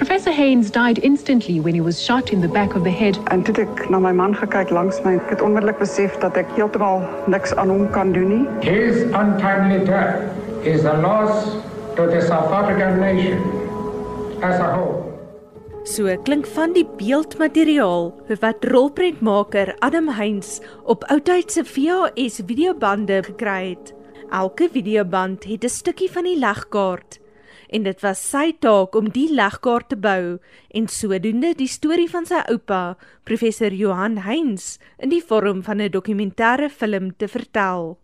Professor Haynes died instantly when he was shot in the back of the head. En toe het ek na my man gekyk langs my. Ek het onmiddellik besef dat ek heeltemal niks aan hom kan doen nie. His untimely death is a loss to the South African nation as a whole. So klink van die beeldmateriaal wat rolprentmaker Adam Heinz op oudtydse VHS videobande gekry het. Elke videoband het 'n stukkie van die legkaart en dit was sy taak om die legkaart te bou en sodoende die storie van sy oupa, professor Johan Heinz, in die vorm van 'n dokumentêre film te vertel.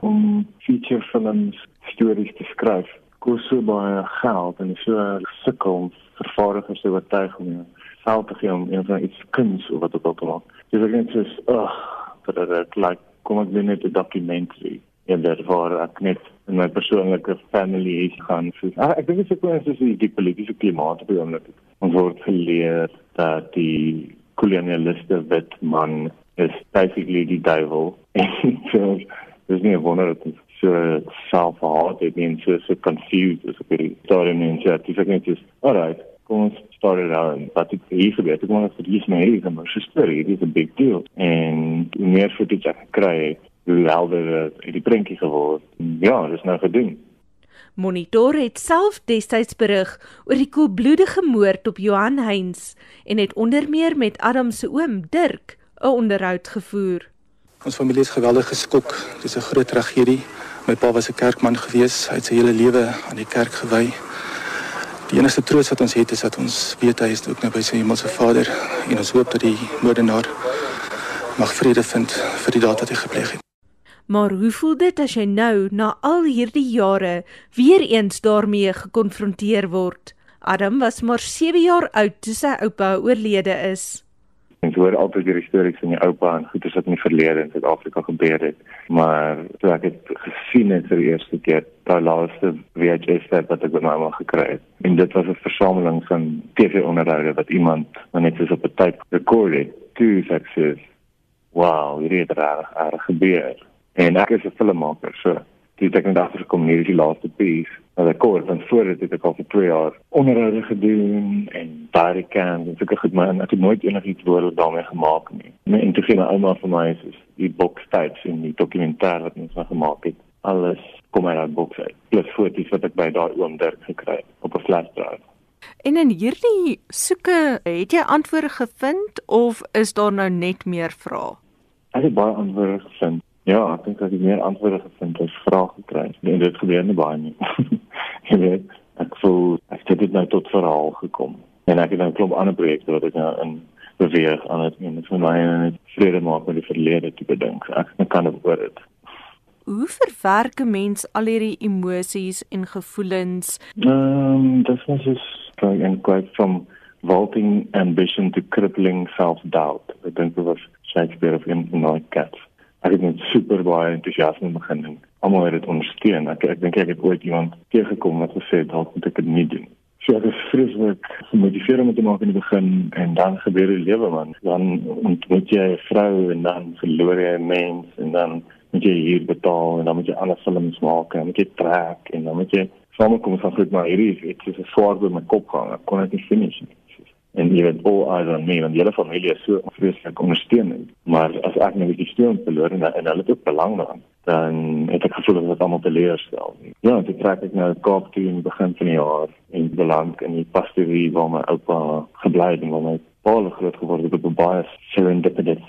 Om feature films stories te skryf kos so baie geld en so sukkel om vervaardigers te oortuig om geld te gee om een van iets kuns of wat ook al. Dis ek net so, ag, dat dit like kom ek net 'n dokumentary en dit waar ek net in my persoonlike family is gaan. So, ah, ek dink dit is ook net so die politieke klimaat op die oomblik. Ons word geleer dat die kolonialiste wit man is basically die duivel. so, dis nie 'n wonder dat so selfhaat het en so so confused is op die storie en so ek sê net is alright kom ons start it out but it is a bit one of the reasons my is a story it is a big deal en meer footage ek kry hoe helder het die prentjie geword ja dis nou gedoen Monitor het self destyds berig oor die koelbloedige moord op Johan Heinz en het onder meer met Adam se oom Dirk 'n onderhoud gevoer. Ons familie is geweldig geskok. Dis 'n groot tragedie. My pa was 'n kerkman gewees. Hy het sy hele lewe aan die kerk gewy. Die enigste troos wat ons het is dat ons weet hy is ook nou by sy hemelse Vader en ons hoop dat die moordenaar mag vrede vind vir die daad wat hy gepleeg het. Maar hoe voel dit as jy nou na al hierdie jare weer eens daarmee gekonfronteer word? Adam was maar 7 jaar oud toe sy oupa oorlede is. Ek hoor altyd die stories van die oupa en goeie wat in die verlede in Suid-Afrika gebeur het, maar toe ek dit gesien het vir die eerste keer, daai laaste VHS tape wat ek by my ma gekry het, en dit was 'n versameling van TV-onderhoude wat iemand net soos op 'n tape rekord het. Toe sê ek, "Wow, hierdie het reg gebeur." En ek is 'n filmmaker, so dit ek net agtergekom hierdie is die laaste piece wat ek kort van voor dit het ek al vir 2 jaar onderhoude gedoen en baie kan en seker goed maar ek het nooit enigiets woorde daarmee gemaak nie. En toe my ouma vir my is die boekstyds en die dokumentêr wat ons gemaak het. Alles kom uit daai boek uit. Plus foto's wat ek by daai oom Dirk gekry het op 'n flash drive. En in hierdie soeke, het jy antwoorde gevind of is daar nou net meer vrae? Ek het baie antwoorde gevind. Ja, ek dink dat ek meer antwoorde gevind het as vrae gekry het. En dit gebeur nie baie nie. Jy weet, ek voel ek het dit nou tot verhaal gekom. En ek het nou 'n klomp ander projekte wat ek nou in beweeg aan het en vir my en dit vrede maak met die verlede te bedink. Ek kan dit oor dit. Hoe verwerk 'n mens al hierdie emosies en gevoelens? Ehm, um, dit was is going and quite from vaulting ambition to crippling self-doubt. Ek dink dit was Shakespeare of in Night Cats ek het met super baie entoesiasme begin en almal het dit ondersteun. Ek ek dink ek het ooit iemand teëgekom wat gesê het dalk moet ek dit nie doen. So ek is vreeslik gemotiveerd om te maak in die begin en dan gebeur die lewe man. Dan ontmoet jy 'n vrou en dan verloor jy 'n mens en dan moet jy hier betaal en dan moet jy ander films maak en dan moet jy trek en dan moet jy samekom van goed maar hierdie iets so swaar by my kop gaan. Ek kon dit nie finish nie en jy weet al eyes on me want hele familie is so vreeslik ondersteunend maar as ek nou die steun verloor en, en hulle het ook belang daarin dan het ek gevoel dat dit almal teleurstel ja dit trek ek nou Kaap toe in die begin van die jaar en belang in die pastorie waar my oupa gebly het en waar my pa groot geword het op 'n baie serendipitous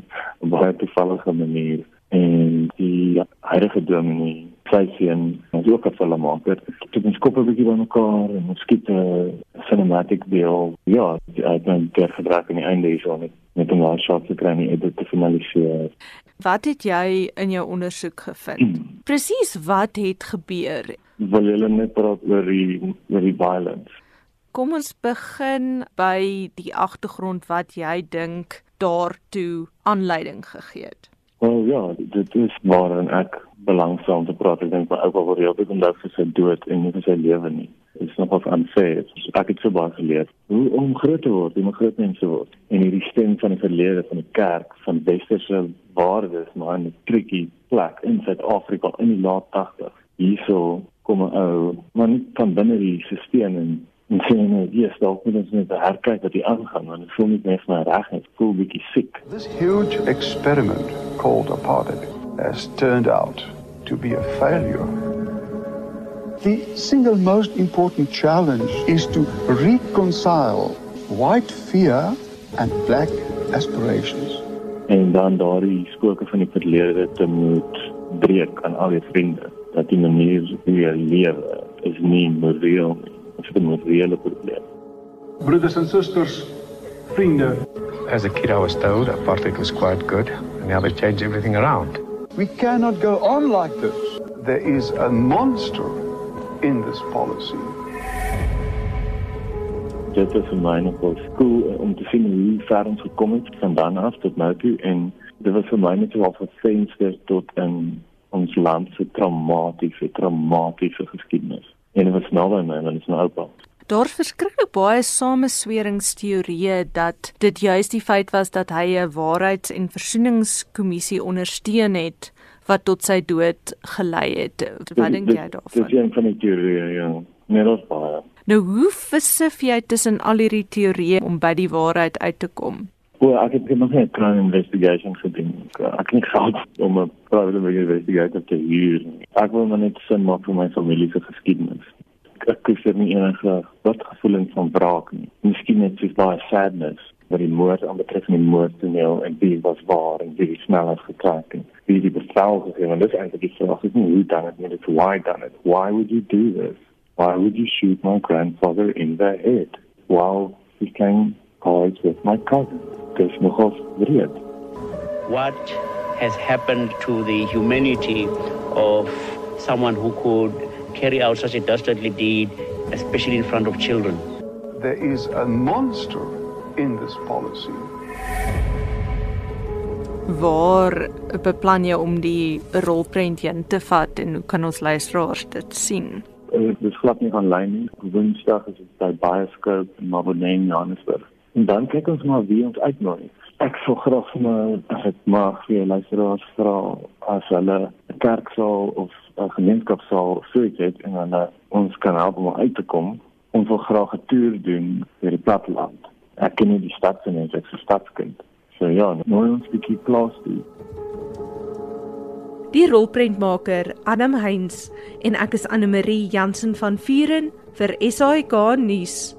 baie toevallige manier. En die huidige dominee sy sien ons ook 'n filmmaker. Dit is koppe bietjie by mekaar en ons skiet 'n cinematic deel. Ja, ek het dit gebruik aan die einde hier so met met 'n laaste shot te kry en dit te finaliseer. Wat het jy in jou ondersoek gevind? Hmm. Presies wat het gebeur? Wil jy net praat oor die oor die violence? Kom ons begin by die agtergrond wat jy dink daartoe aanleiding gegee het. Wel ja, dit is waarin ek belangsaam te praat. Ek dink my oupa word heeltyd onthou vir sy dood en nie vir sy lewe nie. Dit is nogal unfair. Ek het so baie geleer hoe om groot te word, om groot mens te word. En hierdie stem van die verlede van die kerk, van westerse waardes, maar 'n tricky plek in Suid-Afrika in die laat 80s. Hierso kom 'n ou, maar nie van binne die stelsel en En sê hier is dalk moet ons net herkyk wat hier aangaan want dit voel nie meer vir my reg nie, ek voel bietjie siek. This huge experiment called apartheid has turned out to be a failure. The single most important challenge is to reconcile white fear and black aspirations. En dan daardie spooke van die verlede te moet breek aan al die vriende dat die manier hoe jy lewe is nie moreel nie. Dit is 'n morele probleem. Brothers and sisters, vriende, As a kid, I was told apartheid was quite good, and now they changed everything around. we cannot go on like this. There is a monster in this policy. Dit is vir my nogal cool eh, om te sien hoe ver ons gekom het van dan af tot nou toe en dit was vir my net so 'n venster tot in ons land se traumatiese traumatiese geskiedenis. En dit was nou by my, want dit is nou oupa. Daar's verskriklik baie samesweringsteorieë dat dit juis die feit was dat hy 'n waarheids- en versoeningskommissie ondersteun het wat tot sy dood gelei het. Wat dink jy Dit daarvan? is een van die teorieë, ja. Nee, dat is baie. Nou hoe versif jy tussen al hierdie teorieë om by die waarheid uit te kom? Wel, ek het nog nie 'n crime investigation gedoen. Ek, het gehad om 'n private investigator te huur. nie. Ek wil maar net sin maak vir my familie se geskiedenis. Ek- Ek koester nie enige wat gevoelens van wraak nie. Miskien net soos baie sadness wat die moord aanbetref en die moordtoneel en wie was waar en wie die snelheid getrek en wie die bevel gegee want dit is eintlik die vraag is nie hoe dan het nie dit is why done it why would you do this? Why would you shoot my grandfather in the head while he came cards with my cousin? Dis nogal wreed what has happened to the humanity of someone who could carry out such a dastardly deed, especially in front of children. There is a monster in this policy. Waar beplan jy om die rolprent heen te vat en hoe kan ons luisteraars dit sien? uh, dis glad nie aanlyn nie woensdag is dit by Bioscope in Maboneng Johannesburg en dan kyk ons maar wie ons uitnooi ek sou graag maar as ek mag vir luisteraars vra as hulle kerksaal of 'n gemeenskapsaal soos het en dan uh, ons kan help om uit te kom. Ons wil graag 'n toer doen deur die platteland. Ek ken nie die stad se nie ek is 'n stadskind. So ja nooi ons bietjie plaas toe Die rolprentmaker Adam Heinz en ek is Anne Marie Jansen van Vuren vir SAK nuus